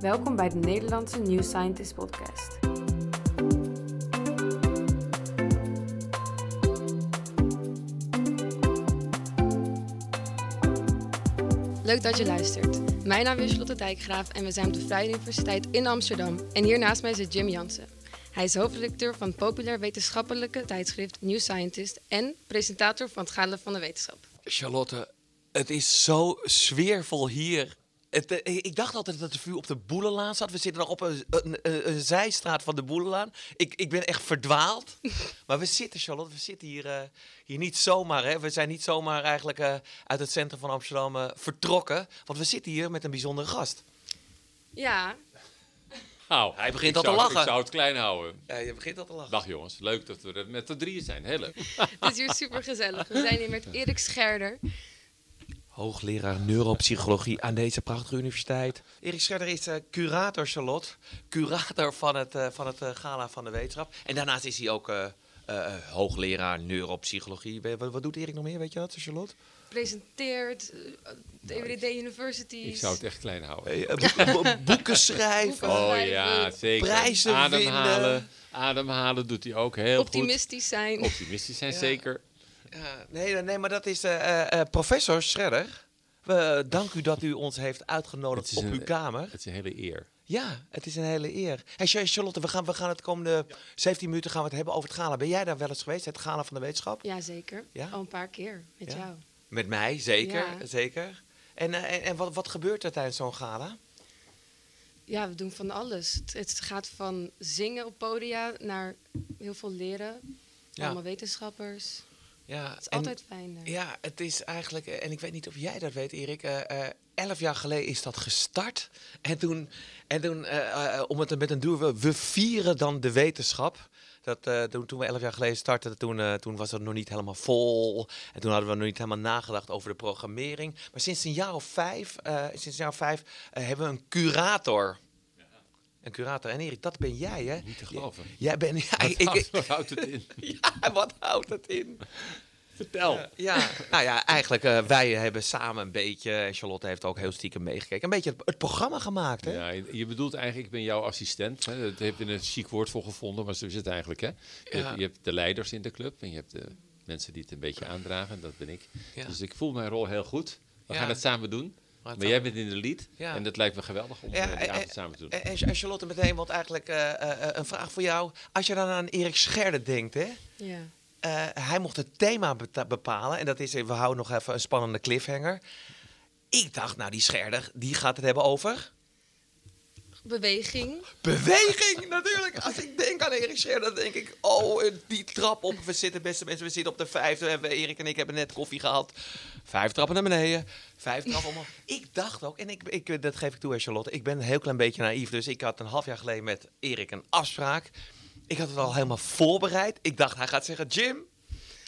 Welkom bij de Nederlandse New Scientist podcast. Leuk dat je luistert. Mijn naam is Charlotte Dijkgraaf en we zijn op de Vrije Universiteit in Amsterdam. En hier naast mij zit Jim Jansen. Hij is hoofdredacteur van het populair wetenschappelijke tijdschrift New Scientist en presentator van het Gala van de Wetenschap. Charlotte, het is zo sfeervol hier. Het, eh, ik dacht altijd dat de vuur op de Boelenlaan zat. We zitten nog op een, een, een, een zijstraat van de Boelenlaan. Ik, ik ben echt verdwaald. maar we zitten, Charlotte, we zitten hier, eh, hier niet zomaar. Hè. We zijn niet zomaar eigenlijk eh, uit het centrum van Amsterdam eh, vertrokken. Want we zitten hier met een bijzondere gast. Ja, Nou, Hij begint al te lachen. Ik zou het klein houden. Ja, je begint al te lachen. Dag jongens, leuk dat we er met de drieën zijn. Heel leuk. het is hier super gezellig. We zijn hier met Erik Scherder. Hoogleraar neuropsychologie aan deze prachtige universiteit. Erik Scherder is eh, curator, Charlotte. Curator van het, eh, van het eh, Gala van de Wetenschap. En daarnaast is hij ook eh, eh, eh, hoogleraar neuropsychologie. Wat, doet Erik nog meer, weet je dat, Charlotte? Presenteert de EWD Universities. Ik zou het echt klein houden. Bo- bo- boeken schrijven. Oh ja, zeker. Prijzen Ademhalen. winnen. Ademhalen doet hij ook heel Optimistisch zijn. goed. Optimistisch zijn, Ja. zeker. Ja, nee, nee, maar dat is eh, eh, eh, professor Scherder. We dank u dat u ons heeft uitgenodigd op een- uw kamer. Het is een hele eer. Ja, het is een hele eer. Hey, Char- Charlotte, we gaan, we gaan het komende 17 minuten gaan we het hebben over het gala. Ben jij daar wel eens geweest, het gala van de wetenschap? Ja, zeker. Ja? Al een paar keer met Ja? jou. Met mij, zeker. Ja. zeker. En, eh, en, en wat, wat gebeurt er tijdens zo'n gala? Ja, we doen van alles. Het, het gaat van zingen op podia naar heel veel leren. Ja. Allemaal wetenschappers. Ja, Het is en- altijd fijn. daar. Ja, het is eigenlijk, eh, en ik weet niet of jij dat weet, Erik. eh, eh, elf jaar geleden is dat gestart. En toen, en toen eh, eh, om het met een duur, we, vieren dan de wetenschap. Dat, eh, toen, toen we elf jaar geleden startten, toen, eh, toen was het nog niet helemaal vol. En toen hadden we nog niet helemaal nagedacht over de programmering. Maar sinds een jaar of vijf, eh, sinds een jaar of vijf eh, hebben we een curator. Een curator. En Erik, dat ben jij, hè? Niet te geloven. Jij bent... Ja, Wat ik, houdt- wat houdt het in? ja, wat houdt het in? Vertel. Ja, nou ja, eigenlijk uh, wij hebben samen een beetje, en Charlotte heeft ook heel stiekem meegekeken, een beetje het, het programma gemaakt. Hè? Ja, je bedoelt eigenlijk, ik ben jouw assistent. Hè? Dat heb je een chic woord voor gevonden, maar zo is het eigenlijk. Hè? Je, Ja. hebt, je hebt de leiders in de club en je hebt de mensen die het een beetje aandragen. Dat ben ik. Ja. Dus ik voel mijn rol heel goed. We gaan het samen doen. Maar Maar jij bent in de lead. Ja. En dat lijkt me geweldig om Ja, eh, die en- avond samen te doen. En, en Charlotte meteen, want eigenlijk eh, eh, een vraag voor jou. Als je dan aan Erik Scherder denkt, hè? Ja. eh, hij mocht het thema bepalen. En dat is, we houden nog even een spannende cliffhanger. Ik dacht, nou die Scherder, die gaat het hebben over... Beweging. Beweging, natuurlijk. Als ik denk aan Erik Scherder, dan denk ik, oh, eh, die trap op. We zitten, beste mensen, we zitten op de vijfde. We hebben- Erik en ik hebben net koffie gehad. Vijf trappen naar beneden, vijf trappen omhoog. Ik dacht ook, en ik, ik, dat geef ik toe, Charlotte. Ik ben een heel klein beetje naïef. Dus ik had een half jaar geleden met Erik een afspraak. Ik had het al helemaal voorbereid. Ik dacht, hij gaat zeggen, Jim.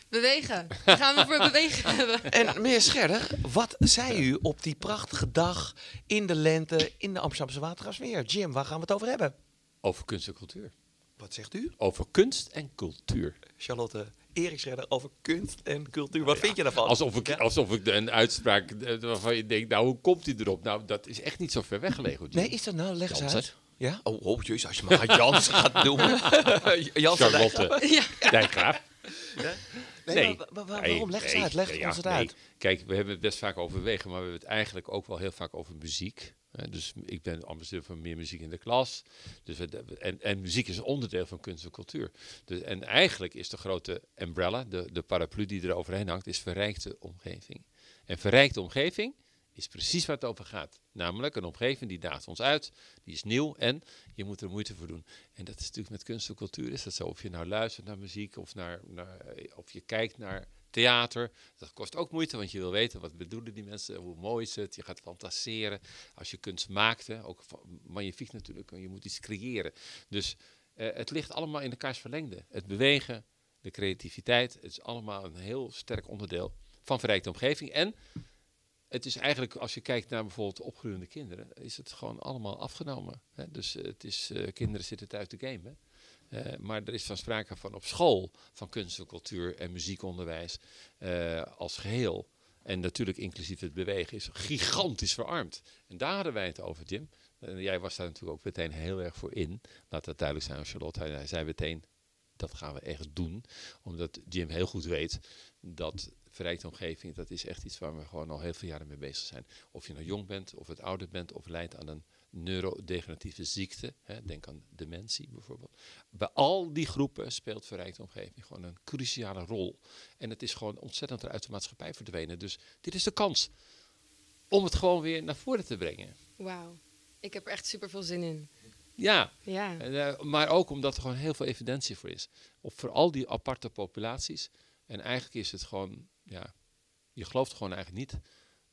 Bewegen. Dan gaan we voor bewegen hebben. En meneer Scherder, wat zei u op die prachtige dag in de lente in de Amsterdamse Watergasmeer? Jim, waar gaan we het over hebben? Over kunst en cultuur. Wat zegt u? Over kunst en cultuur. Charlotte, Erik Scherder over kunst en cultuur. Wat vind je daarvan? Alsof ik, Ja. alsof ik een uitspraak eh, waarvan je denkt, nou hoe komt hij erop? Nou, dat is echt niet zo ver weggelegen. Nee, is dat nou? Leg eens uit. Ja? Oh, oh jezus, als je maar Jans gaat doen. Jans Charlotte Ja. Nee, maar waarom? Leg eens nee, uit. Leg ja, ons het uit. Kijk, we hebben het best vaak over bewegen, maar we hebben het eigenlijk ook wel heel vaak over muziek. Dus ik ben ambassadeur van meer muziek in de klas. Dus we, en, en muziek is een onderdeel van kunst en cultuur. Dus, en eigenlijk is de grote umbrella, de, de paraplu die er overheen hangt, is verrijkte omgeving. En verrijkte omgeving is precies waar het over gaat. Namelijk een omgeving die daagt ons uit, die is nieuw en je moet er moeite voor doen. En dat is natuurlijk met kunst en cultuur is dat zo. Of je nou luistert naar muziek of, naar, naar, of je kijkt naar theater. Dat kost ook moeite, want je wil weten wat bedoelen die mensen, hoe mooi is het. Je gaat fantaseren. Als je kunst maakt, hè, ook magnifiek natuurlijk, je moet iets creëren. Dus eh, het ligt allemaal in elkaars verlengde. Het bewegen, de creativiteit, het is allemaal een heel sterk onderdeel van verrijkte omgeving. En het is eigenlijk, als je kijkt naar bijvoorbeeld opgroeiende kinderen, is het gewoon allemaal afgenomen. Hè? Dus eh, het is, eh, kinderen zitten thuis te gamen. Eh, maar er is van sprake van op school, van kunst en cultuur en muziekonderwijs als geheel, En natuurlijk inclusief het bewegen is gigantisch verarmd. En daar hadden wij het over, Jim. En jij was daar natuurlijk ook meteen heel erg voor in. Laat dat duidelijk zijn Charlotte. Hij zei meteen, dat gaan we echt doen. Omdat Jim heel goed weet dat verrijkte omgeving, dat is echt iets waar we gewoon al heel veel jaren mee bezig zijn. Of je nou jong bent, of het ouder bent, of lijdt aan een neurodegeneratieve ziekte. Hè, denk aan dementie bijvoorbeeld. Bij al die groepen speelt verrijkte omgeving gewoon een cruciale rol. En het is gewoon ontzettend eruit de maatschappij verdwenen. Dus dit is de kans om het gewoon weer naar voren te brengen. Wauw. Ik heb er echt super veel zin in. Ja, Ja. eh, maar ook omdat er gewoon heel veel evidentie voor is. Op voor al die aparte populaties. En eigenlijk is het gewoon, ja, je gelooft gewoon eigenlijk niet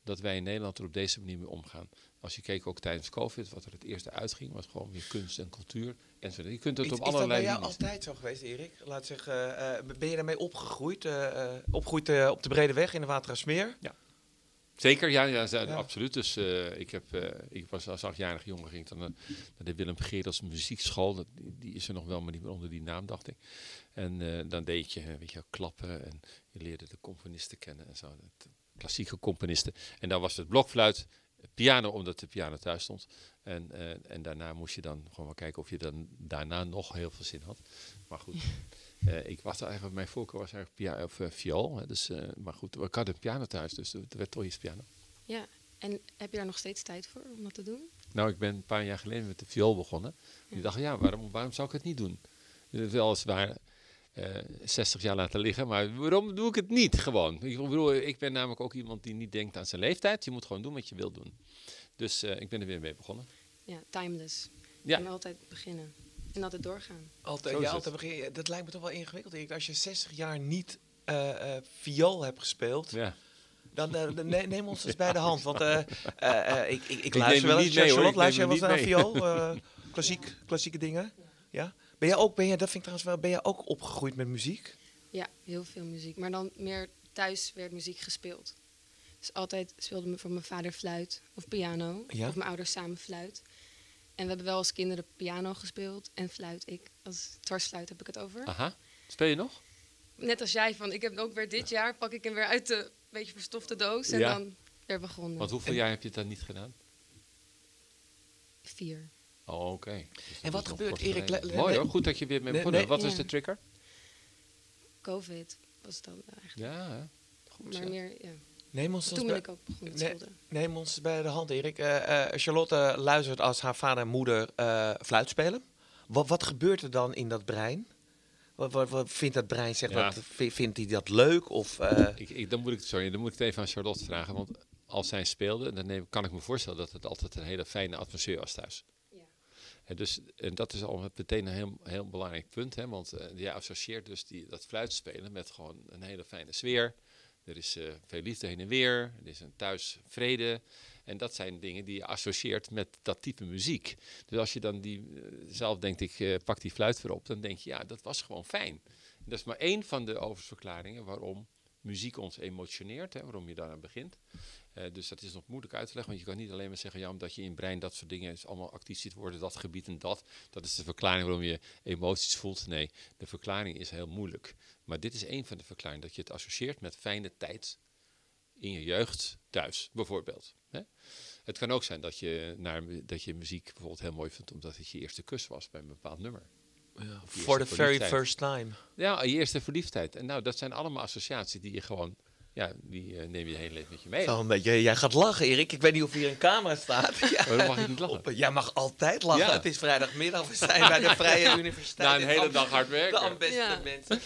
dat wij in Nederland er op deze manier mee omgaan. Als je keek ook tijdens COVID, wat er het eerste uitging, was gewoon weer kunst en cultuur. En zo. Je kunt het Is, op is dat allerlei bij jou altijd zo geweest, Erik? Laat zeggen, eh, ben je daarmee opgegroeid? eh, eh, opgegroeid eh, op de Brede Weg in de Waterasmeer? Zeker, ja, ja, absoluut. Dus eh, ik, heb, eh, ik was als achtjarige jongen ging ik dan eh, naar de Willem Gerels muziekschool. Dat, die, is er nog wel, maar niet meer onder die naam, dacht ik. En dan deed je, weet je, wel, klappen en je leerde de componisten kennen en zo. De klassieke componisten. En dan was het blokfluit, piano, omdat de piano thuis stond. En, en daarna moest je dan gewoon maar kijken of je dan daarna nog heel veel zin had. Maar goed, eh, ik was eigenlijk, mijn voorkeur was eigenlijk pia of, eh, viool. Hè, dus, eh, maar goed, ik had een piano thuis, dus het werd toch iets piano. ja. En heb je daar nog steeds tijd voor om dat te doen? Nou, ik ben een paar jaar geleden met de viool begonnen. Ik dacht, ja, waarom, waarom zou ik het niet doen? Weliswaar eh 60 jaar laten liggen, maar waarom doe ik het niet gewoon? Ik bedoel, ik ben namelijk ook iemand die niet denkt aan zijn leeftijd. Je moet gewoon doen wat je wilt doen. Dus ik ben er weer mee begonnen. Ja, timeless. Ja. En altijd beginnen. En altijd doorgaan. Altijd, ja, altijd begin, dat lijkt me toch wel ingewikkeld, Erik. Als je 60 jaar niet eh, eh, viool hebt gespeeld, Ja. dan eh, ne- neem ons eens bij de hand. Want eh, eh, eh, ik, ik, ik luister wel eens. Charlotte, Ik luister jij wel eens naar viool? Eh, klassiek, klassieke dingen? Ja? Ben jij ook, ben jij, dat vind ik trouwens wel, ben jij ook opgegroeid met muziek? Ja, heel veel muziek. Maar dan meer thuis werd muziek gespeeld. Dus altijd speelde me voor mijn vader fluit of piano. Ja. Of mijn ouders samen fluit. En we hebben wel als kinderen piano gespeeld en fluit. Ik, als dwarsfluit heb ik het over. Aha. Speel je nog? Net als jij, van ik heb ook weer dit jaar, pak ik hem weer uit de beetje verstofte doos. En Ja. dan weer begonnen. Want hoeveel jaar heb je het dan niet gedaan? Vier. Oh, oké. Dus En wat gebeurt, Erik, Mooi hoor, goed dat je weer mee begonnen nee. Wat ja. is de trigger? Covid was het dan eigenlijk. Ja, hè? goed maar zo. meer, ja. Neem ons, eens Toen bij, ben ik ook begonnen met Nee. schilderen. neem ons bij de hand, Erik. Eh, eh, Charlotte luistert als haar vader en moeder eh, fluit spelen. Wat, wat gebeurt er dan in dat brein? Wat, wat, wat vindt dat brein? Zeg, Ja. vindt hij dat leuk? Of, eh, Ik, ik, dan, moet ik, sorry, dan moet ik het even aan Charlotte vragen. Want als zij speelde, dan neem, kan ik me voorstellen dat het altijd een hele fijne atmosfeer was thuis. Ja. En, dus, en dat is al meteen een heel, heel belangrijk punt. Hè, want eh je associeert dus die, dat fluitspelen met gewoon een hele fijne sfeer. Er is eh, veel liefde heen en weer. Er is een thuis vrede. En dat zijn dingen die je associeert met dat type muziek. Dus als je dan die, eh, zelf denkt, ik eh, pak die fluit weer op, dan denk je, ja, dat was gewoon fijn. Dat is maar één van de oververklaringen waarom muziek ons emotioneert, hè, waarom je daaraan begint. Eh, dus dat is nog moeilijk uit te leggen, want je kan niet alleen maar zeggen, ja, omdat je in brein dat soort dingen is allemaal actief ziet worden, dat gebied en dat. Dat is de verklaring waarom je emoties voelt. Nee, de verklaring is heel moeilijk. Maar dit is één van de verklaringen, dat je het associeert met fijne tijd in je jeugd thuis, bijvoorbeeld. Hè? Het kan ook zijn dat je, naar, dat je muziek bijvoorbeeld heel mooi vindt, omdat het je eerste kus was bij een bepaald nummer. For the very first time. Ja, je eerste verliefdheid. En nou, dat zijn allemaal associaties die je gewoon, ja, die eh, neem je heel leven met je mee. Zo een beetje, jij gaat lachen, Erik. Ik weet niet of hier een camera staat. Ja. Waarom mag ik niet lachen? Op- jij mag altijd lachen. Ja. Het is vrijdagmiddag. We zijn bij de Vrije Universiteit. Na een hele dag hard werken. De beste Ja. mensen.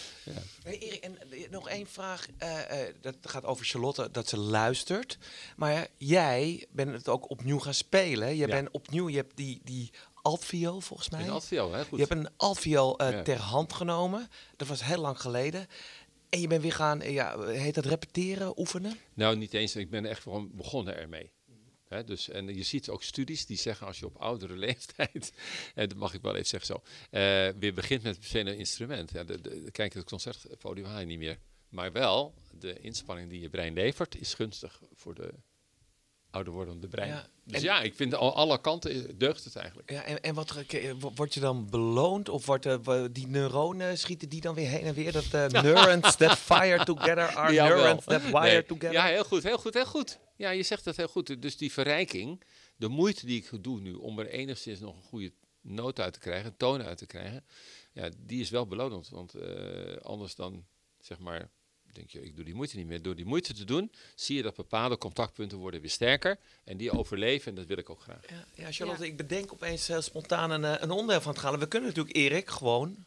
Hey, Erik, en eh, nog één vraag. eh, eh, dat gaat over Charlotte, dat ze luistert. Maar jij bent het ook opnieuw gaan spelen. Je Ja. bent opnieuw, je hebt die, die altviool volgens mij. In Altvio, hè? Goed. Je hebt een altviool eh, Ja. ter hand genomen. Dat was heel lang geleden. En je bent weer gaan, eh, ja, heet dat repeteren, oefenen? Nou, niet eens. Ik ben echt gewoon begonnen ermee. Dus, en je ziet ook studies die zeggen als je op oudere leeftijd, en dat mag ik wel even zeggen zo, eh, weer begint met een instrument. Ja, de, de, kijk, het concertpodium haal je niet meer. Maar wel, de inspanning die je brein levert is gunstig voor de ouder wordende brein. Ja, Dus ja, ik vind al alle kanten deugt het eigenlijk. Ja, en, en wat word je dan beloond? Of wordt eh, die neuronen schieten die dan weer heen en weer? Dat eh, neurons that fire together are Jawel. neurons that wire Nee, together. Ja, heel goed, heel goed, heel goed. Ja, je zegt dat heel goed. Dus die verrijking, de moeite die ik doe nu om er enigszins nog een goede noot uit te krijgen, een toon uit te krijgen, ja, die is wel belonend. Want eh, anders dan, zeg maar, denk je, ik doe die moeite niet meer. Door die moeite te doen, zie je dat bepaalde contactpunten worden weer sterker en die overleven en dat wil ik ook graag. Ja, ja, Charlotte, Ja. ik bedenk opeens heel spontaan een, eh, een onderdeel van het halen. We kunnen natuurlijk Erik gewoon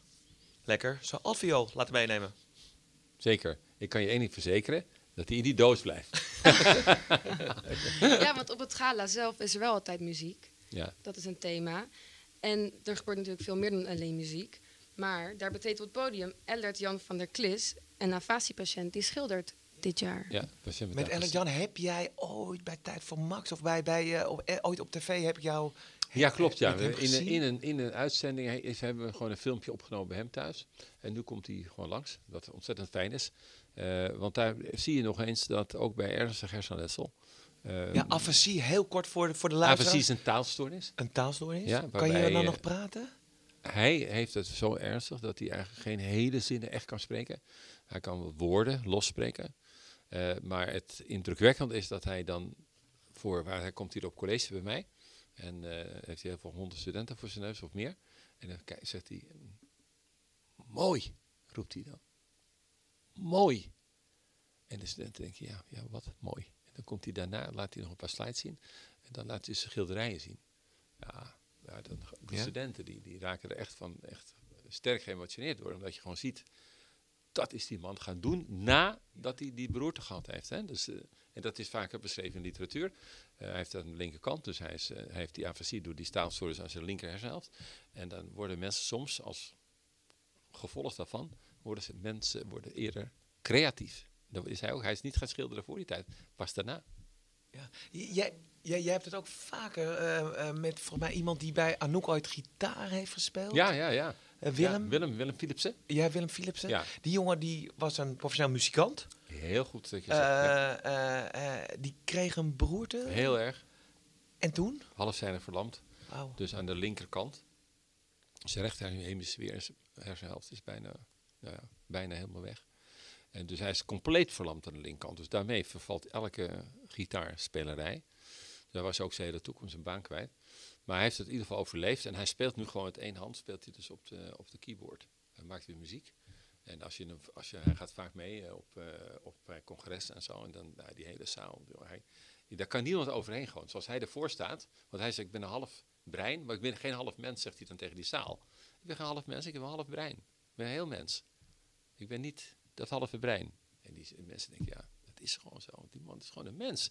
lekker zo'n altviool laten meenemen. Zeker. Ik kan je één ding verzekeren, dat hij in die doos blijft. Ja, want op het gala zelf is er wel altijd muziek. Ja. Dat is een thema. En er gebeurt natuurlijk veel meer dan alleen muziek. Maar daar betreedt op het podium Ellert Jan van der Klis, een afasiepatiënt die schildert dit jaar. Ja, patiënt Met met Ellen Jan, heb jij ooit bij Tijd voor Max of bij, bij, eh, eh, ooit op tv heb ik jou... Ja, klopt. Ja. In, een, in, een, in een uitzending is, hebben we gewoon een filmpje opgenomen bij hem thuis. En nu komt hij gewoon langs, wat ontzettend fijn is. Eh, want daar zie je nog eens dat ook bij ernstig hersenletsel... eh, Ja, afasie, heel kort voor de, voor de luisteraar. afasie is een taalstoornis. Een taalstoornis? Ja, kan je dan nog praten? Hij heeft het zo ernstig dat hij eigenlijk geen hele zinnen echt kan spreken. Hij kan wel woorden losspreken. Eh, maar het indrukwekkende is dat hij dan voor, waar hij komt hier op college bij mij. En eh, heeft hij heel veel honderd studenten voor zijn neus of meer. En dan zegt hij, mooi, roept hij dan. Mooi. En de studenten denken, ja, ja, wat mooi. En dan komt hij daarna, laat hij nog een paar slides zien. En dan laat hij zijn schilderijen zien. Ja, ja dan, de Ja? studenten die, die raken er echt van echt sterk geëmotioneerd door. Omdat je gewoon ziet, dat is die man gaan doen nadat hij die beroerte gehad heeft. Hè? Dus, eh, en dat is vaker beschreven in literatuur. Eh, hij heeft aan de linkerkant, dus hij, is, eh, hij heeft die afasie door die staalstoornis aan zijn linker hersenhelft. En dan worden mensen soms, als gevolg daarvan, worden ze, mensen worden eerder creatief. Dat is hij ook. Hij is niet gaan schilderen voor die tijd, pas daarna. Ja. Jij, jij, jij hebt het ook vaker met volgens mij iemand die bij Anouk ooit gitaar heeft gespeeld. Ja, ja, ja. Eh, Willem. Ja, Willem, Willem Philipsen. Jij, Willem Philipsen. Ja. Die jongen die was een professioneel muzikant. Heel goed dat je zegt. ja. Eh, eh, eh, die kreeg een beroerte. Heel erg. En toen? Halfzijdig verlamd. Wauw. Dus aan de linkerkant. Zijn rechter hemisfeer, is- hersenhelft is bijna, nou ja, bijna helemaal weg. En dus hij is compleet verlamd aan de linkerkant. Dus daarmee vervalt elke gitaarspelerij. Daar was ook zijn hele toekomst zijn baan kwijt. Maar hij heeft het in ieder geval overleefd. En hij speelt nu gewoon met één hand. Speelt hij dus op de, op de keyboard. Hij maakt weer muziek. En als je, hem- als je, hij gaat vaak mee eh, op, eh, op eh, congressen en zo. En dan nou, die hele zaal. Hij, daar kan niemand overheen gewoon. Zoals hij ervoor staat. Want hij zegt, ik ben een half brein. Maar ik ben geen half mens, zegt hij dan tegen die zaal. Ik ben geen half mens, ik heb een half brein. Ik ben een heel mens. Ik ben niet dat halve brein. En die mensen denken, ja, dat is gewoon zo. Die man is gewoon een mens.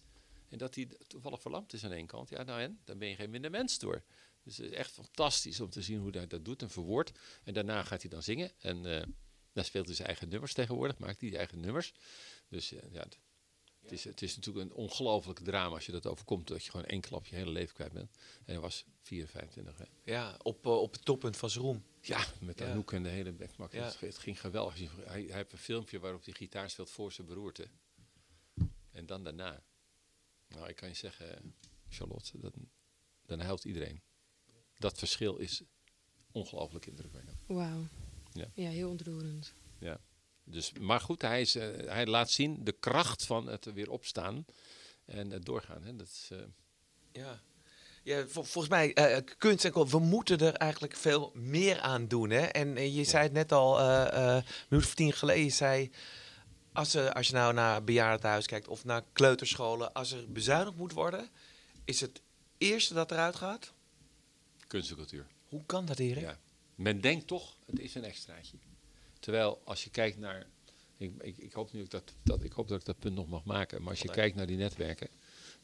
En dat hij toevallig verlamd is aan één kant. Ja, nou en? Dan ben je geen minder mens door. Dus het is echt fantastisch om te zien hoe hij dat doet en verwoordt. En daarna gaat hij dan zingen. En eh dan speelt hij zijn eigen nummers tegenwoordig. Maakt hij zijn eigen nummers. Dus eh, ja, het, is, het is natuurlijk een ongelooflijk drama als je dat overkomt. Dat je gewoon één klap je hele leven kwijt bent. En hij was 4, 25. Hè. Ja, op, eh, op het toppunt van zijn roem. Ja, met Ja. Anouk en de hele backmak. Ja. Het, het ging geweldig. Hij, hij heeft een filmpje waarop hij gitaar speelt voor zijn beroerte. En dan daarna. Nou, ik kan je zeggen, Charlotte, dat, dan huilt iedereen. Dat verschil is ongelooflijk indrukwekkend. Wauw. Ja. ja, heel ontroerend. Dus, maar goed, hij, is, eh, hij laat zien de kracht van het weer opstaan en het doorgaan. Hè. Dat is, eh, Ja. Ja, vol- volgens mij, eh, kunst en we moeten er eigenlijk veel meer aan doen. Hè? En eh, je zei het net al, eh eh, een minuut of tien geleden, je zei... Als, als je nou naar bejaardentehuis kijkt of naar kleuterscholen... als er bezuinigd moet worden, is het eerste dat eruit gaat... kunst en cultuur. Hoe kan dat, Erik? Ja. Men denkt toch, het is een extraatje. Terwijl als je kijkt naar. Ik, ik, ik, hoop nu dat, dat, ik hoop dat ik dat punt nog mag maken. Maar als je kijkt naar die netwerken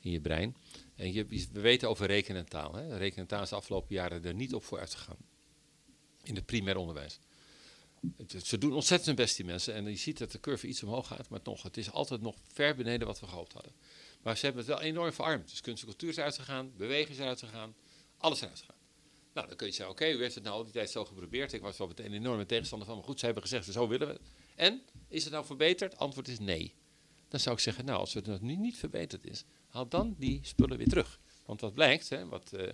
in je brein. En je, we weten over rekenen en taal. Hè. Rekenen en taal is de afgelopen jaren er niet op vooruit gegaan. In het primair onderwijs. Ze doen ontzettend hun best, die mensen. En je ziet dat de curve iets omhoog gaat. Maar nog, het is altijd nog ver beneden wat we gehoopt hadden. Maar ze hebben het wel enorm verarmd. Dus kunst en cultuur is uitgegaan. Bewegen is uitgegaan. Alles is uitgegaan. Nou, dan kun je zeggen, oké, u heeft het nou al die tijd zo geprobeerd. Ik was wel meteen een enorme tegenstander van, maar goed, ze hebben gezegd, zo willen we het. En, is het nou verbeterd? Antwoord is nee. Dan zou ik zeggen, nou, als het nog niet, verbeterd is, haal dan die spullen weer terug. Want wat blijkt, hè, wat eh,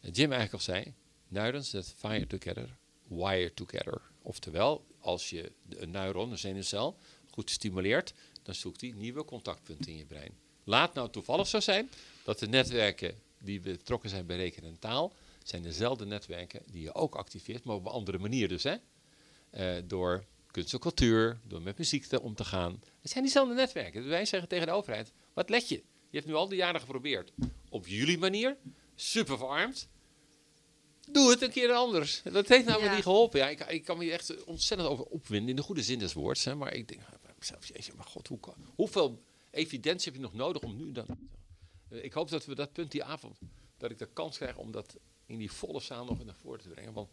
Jim eigenlijk al zei, neurons that fire together, wire together. Oftewel, als je een neuron, een zenuwcel, goed stimuleert, dan zoekt hij nieuwe contactpunten in je brein. Laat nou toevallig zo zijn dat de netwerken die betrokken zijn bij rekenen en taal, zijn dezelfde netwerken die je ook activeert, maar op een andere manier dus. Hè? Eh, door kunst en cultuur, door met muziek te, om te gaan. Het zijn diezelfde netwerken. Dus wij zeggen tegen de overheid, wat let je? Je hebt nu al die jaren geprobeerd. Op jullie manier, super verarmd. Doe het een keer anders. Dat heeft namelijk Ja. niet geholpen. Ja, ik, ik kan me hier echt ontzettend over opwinden, in de goede zin des woords. Hè, maar ik denk bij mezelf, jeetje, maar god, hoe kan, hoeveel evidentie heb je nog nodig om nu dan... Eh, ik hoop dat we dat punt die avond, dat ik de kans krijg om dat in die volle zaal nog naar voren te brengen. Want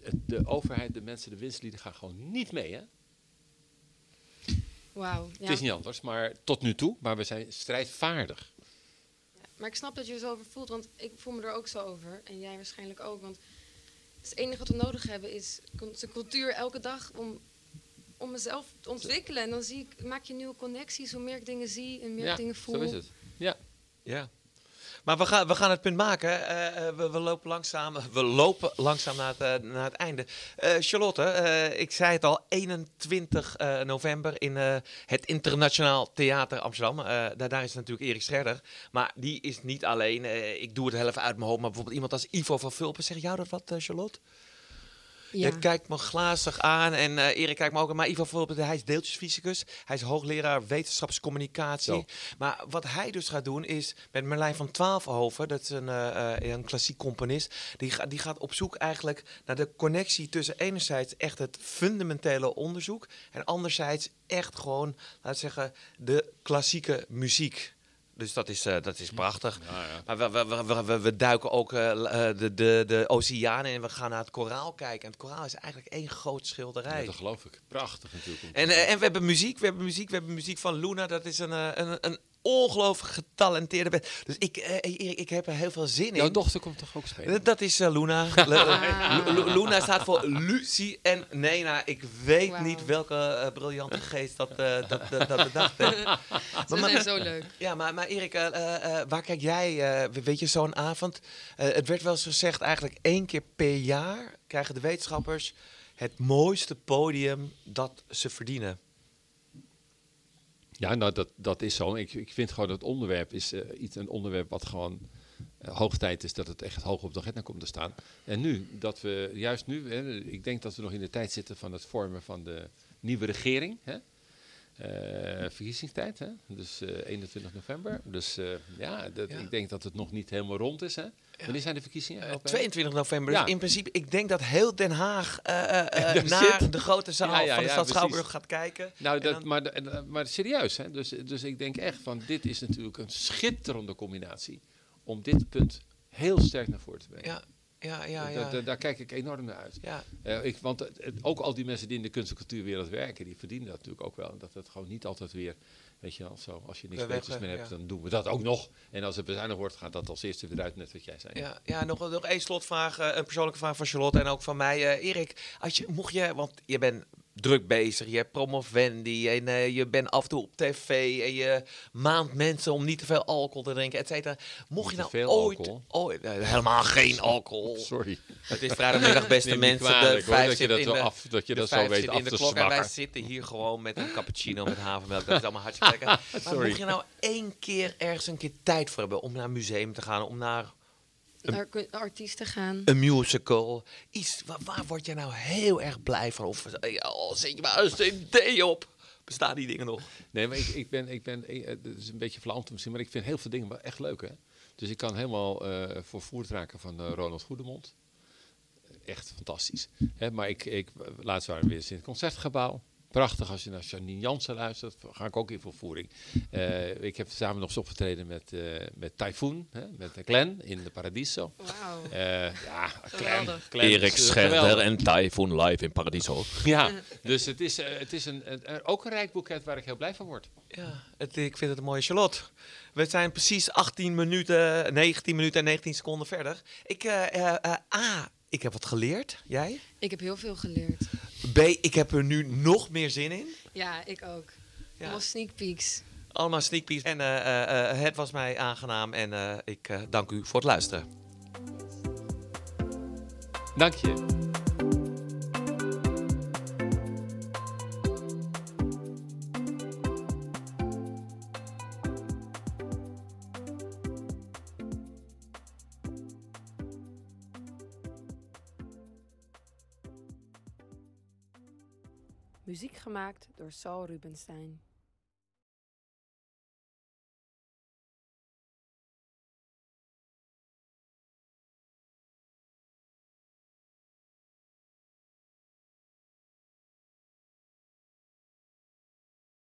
het- de overheid, de mensen, de winstlieden gaan gewoon niet mee. Hè? Wauw. Het Ja. is niet anders, maar tot nu toe. Maar we zijn strijdvaardig. Maar ik snap dat je er zo over voelt, want ik voel me er ook zo over. En jij waarschijnlijk ook. Want het enige wat we nodig hebben is onze cultuur elke dag om, om mezelf te ontwikkelen. En dan zie ik, maak je nieuwe connecties. Hoe meer ik dingen zie en meer ja, ik dingen voel. zo is het. Ja. Ja. Maar we gaan, we gaan het punt maken. Eh, eh, we, we lopen langzaam, we lopen langzaam naar het, eh, naar het einde. Charlotte, ik zei het al, 21 eh, november in het Internationaal Theater Amsterdam. Daar, daar is natuurlijk Erik Scherder. Maar die is niet alleen. Ik doe het heel even uit mijn hoofd. Maar bijvoorbeeld iemand als Ivo van Vulpen. Zeg jou dat wat, Charlotte? Ja. Je kijkt me glazig aan en eh, Erik kijkt me ook aan. Maar Ivo bijvoorbeeld, hij is deeltjesfysicus. Hij is hoogleraar wetenschapscommunicatie. Zo. Maar wat hij dus gaat doen is met Merlijn van Twaalfhoven, dat is een, eh, een klassiek componist, die, ga- die gaat op zoek eigenlijk naar de connectie tussen enerzijds echt het fundamentele onderzoek en anderzijds echt gewoon, laten we zeggen, de klassieke muziek. Dus dat is, eh, dat is prachtig. Maar we, we, we, we, we- we duiken ook eh, de, de, de oceanen en we gaan naar het koraal kijken. En het koraal is eigenlijk één groot schilderij. Ja, dat geloof ik. Prachtig natuurlijk. En, en we hebben muziek, we hebben muziek, we hebben muziek van Luna. Dat is een, een, een ongelooflijk getalenteerde band. Dus ik, eh, Erik, ik heb er heel veel zin Jouw in. dochter komt toch ook spelen? Eh, Dat is eh, Luna. Luna staat voor Lucie en Nena. Ik weet Wauw. niet welke eh, briljante geest dat, eh, dat, dat, dat bedacht heeft. Ze zijn zo leuk. Ja, maar, maar Erik, eh, eh, eh, waar kijk jij, eh, weet je, zo'n avond? Eh, het werd wel eens gezegd, eigenlijk één keer per jaar krijgen de wetenschappers het mooiste podium dat ze verdienen. Ja, nou, dat, dat is zo. Ik, ik vind gewoon dat onderwerp is eh, iets, een onderwerp wat gewoon eh, hoog tijd is dat het echt hoog op de agenda komt te staan. En nu, dat we juist nu, hè, ik denk dat we nog in de tijd zitten van het vormen van de nieuwe regering. Hè? Eh, verkiezingstijd, hè? dus eh, 21 november. Dus eh, ja, dat, Ja. ik denk dat het nog niet helemaal rond is. Hè? Wanneer zijn de verkiezingen? Eh, mei? 22 november. Ja. Dus in principe, ik denk dat heel Den Haag eh, eh, eh, Daar naar zit. de grote zaal Ja, van de stad. Schouwburg gaat kijken. Nou, dat, maar, eh, maar serieus, hè? Dus, dus ik denk echt van dit is natuurlijk een schitterende combinatie om dit punt heel sterk naar voren te brengen. Ja, ja, ja, Da- ja. da- daar kijk ik enorm naar uit. ja. Eh, ik, want het- ook al die mensen die in de kunst- en cultuurwereld werken, die verdienen dat natuurlijk ook wel. Dat het gewoon niet altijd weer, weet je wel, zo, als je niks beters meer hebt, dan doen we dat ook nog. En als het bezuinigd wordt, gaat dat als eerste weer uit, net wat jij zei. Ja, ja nog, nog één slotvraag, eh, een persoonlijke vraag van Charlotte en ook van mij. Eh, Erik, als je, mocht je, want je bent druk bezig, je hebt promovendi en eh, je bent af en toe op tv en je maand mensen om niet te veel alcohol te drinken, et cetera. Mocht je nou veel ooit, alcohol? ooit eh, helemaal geen alcohol. Sorry. Het is vrijdagmiddag, beste mensen. kwalijk, de vijf dat je dat af- dat je dat zo weet zit af in de te klok en wij zitten hier gewoon met een cappuccino met havermelk. Dat is allemaal hartstikke lekker. Maar Sorry. mocht je nou één keer ergens een keer tijd voor hebben om naar een museum te gaan, om naar Naar artiesten gaan. een musical. Iets, waar, waar word je nou heel erg blij van? Of eh, oh, zet je maar een cd op. Bestaan die dingen nog? Nee, maar ik, ik ben, ik ben, eh, het is een beetje flauw te misschien, maar ik vind heel veel dingen wel echt leuk, hè. Dus ik kan helemaal eh vervoerd raken van eh, Ronald Goedemond. Echt fantastisch. Hè, maar ik, ik, laatst waren we weer eens in het Concertgebouw. Prachtig als je naar Janine Jansen luistert. Ga ik ook in vervoering. Eh, ik heb samen nog eens opgetreden met, eh met Typhoon, hè, met Glenn in de Paradiso. Wauw. Eh, ja, Glenn, Geweldig. Glenn is, eh, geweldig. en Typhoon live in Paradiso. Ja, dus het is, het is een, een- ook een rijk boeket waar ik heel blij van word. Ja, het, ik vind het een mooie Charlotte. We zijn precies 18 minuten, 19 minuten en 19 seconden verder. Ik, eh, eh, eh, A, ik heb wat geleerd. Jij? Ik heb heel veel geleerd. B, ik heb er nu nog meer zin in. Ja, ik ook. Ja. Allemaal sneak peeks. Allemaal sneak peeks. En eh, eh, eh, het was mij aangenaam en eh, ik eh, dank u voor het luisteren. Dank je. Door Saul Rubenstein.